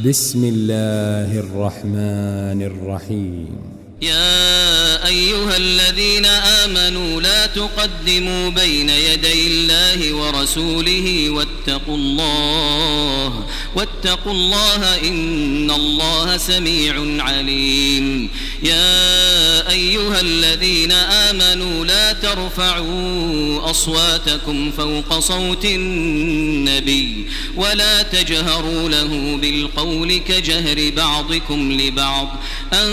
بسم الله الرحمن الرحيم يا أيها الذين آمنوا لا تقدموا بين يدي الله ورسوله واتقوا الله واتقوا الله إن الله سميع عليم يا أيها الذين آمنوا لا ترفعوا أصواتكم فوق صوت النبي ولا تجهروا له بالقول كجهر بعضكم لبعض أن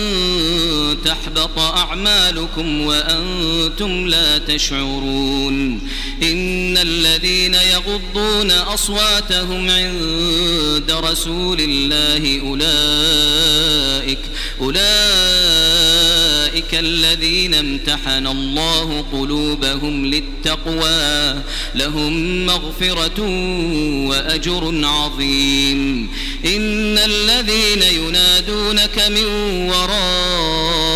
تحبط أعمالكم وأنتم لا تشعرون إن الذين يغضون أصواتهم عند رسول الله أولئك أولئك الذين امتحن الله قلوبهم للتقوى لهم مغفرة وأجر عظيم. إن الذين ينادونك من وراء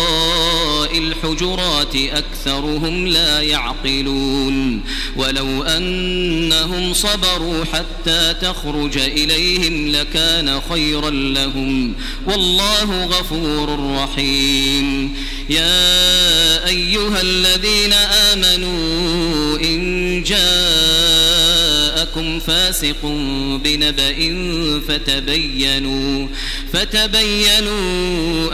الحجرات أكثرهم لا يعقلون ولو أنهم صبروا حتى تخرج إليهم لكان خيرا لهم والله غفور رحيم يا أيها الذين آمنوا إن جاءكم فاسق بنبأ فتبينوا فتبينوا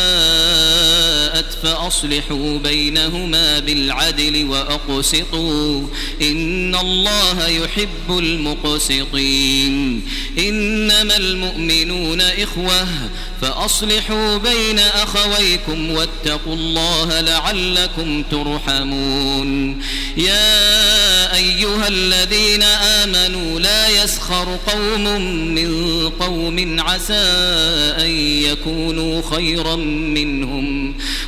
فأصلحوا بينهما بالعدل وأقسطوا. إن الله يحب المقسطين. إنما المؤمنون إخوة فأصلحوا بين أخويكم واتقوا الله لعلكم ترحمون. يا أيها الذين آمنوا لا يسخر قوم من قوم عسى أن يكونوا خيرا منهم.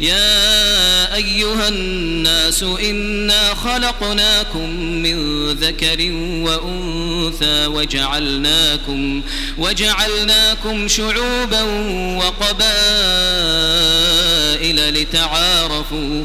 يا أيها الناس إنا خلقناكم من ذكر وأنثى وجعلناكم وجعلناكم شعوبا وقبائل لتعارفوا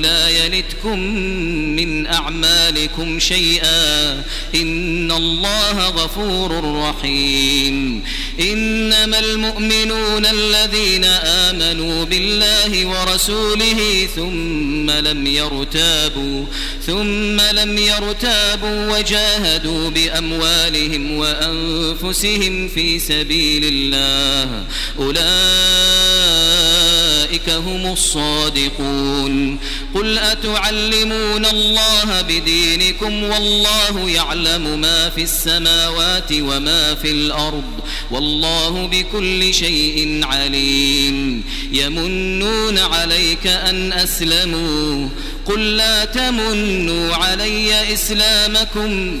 لا يلتكم من أعمالكم شيئا. إن الله غفور رحيم. إنما المؤمنون الذين آمنوا بالله ورسوله ثم لم يرتابوا ثم لم يرتابوا وجاهدوا بأموالهم وأنفسهم في سبيل الله. أولئك هم الصادقون. قل أتعلمون الله بدينكم والله يعلم ما في السماوات وما في الأرض والله بكل شيء عليم. يمنون عليك أن أسلموا. قل لا تمنوا علي إسلامكم.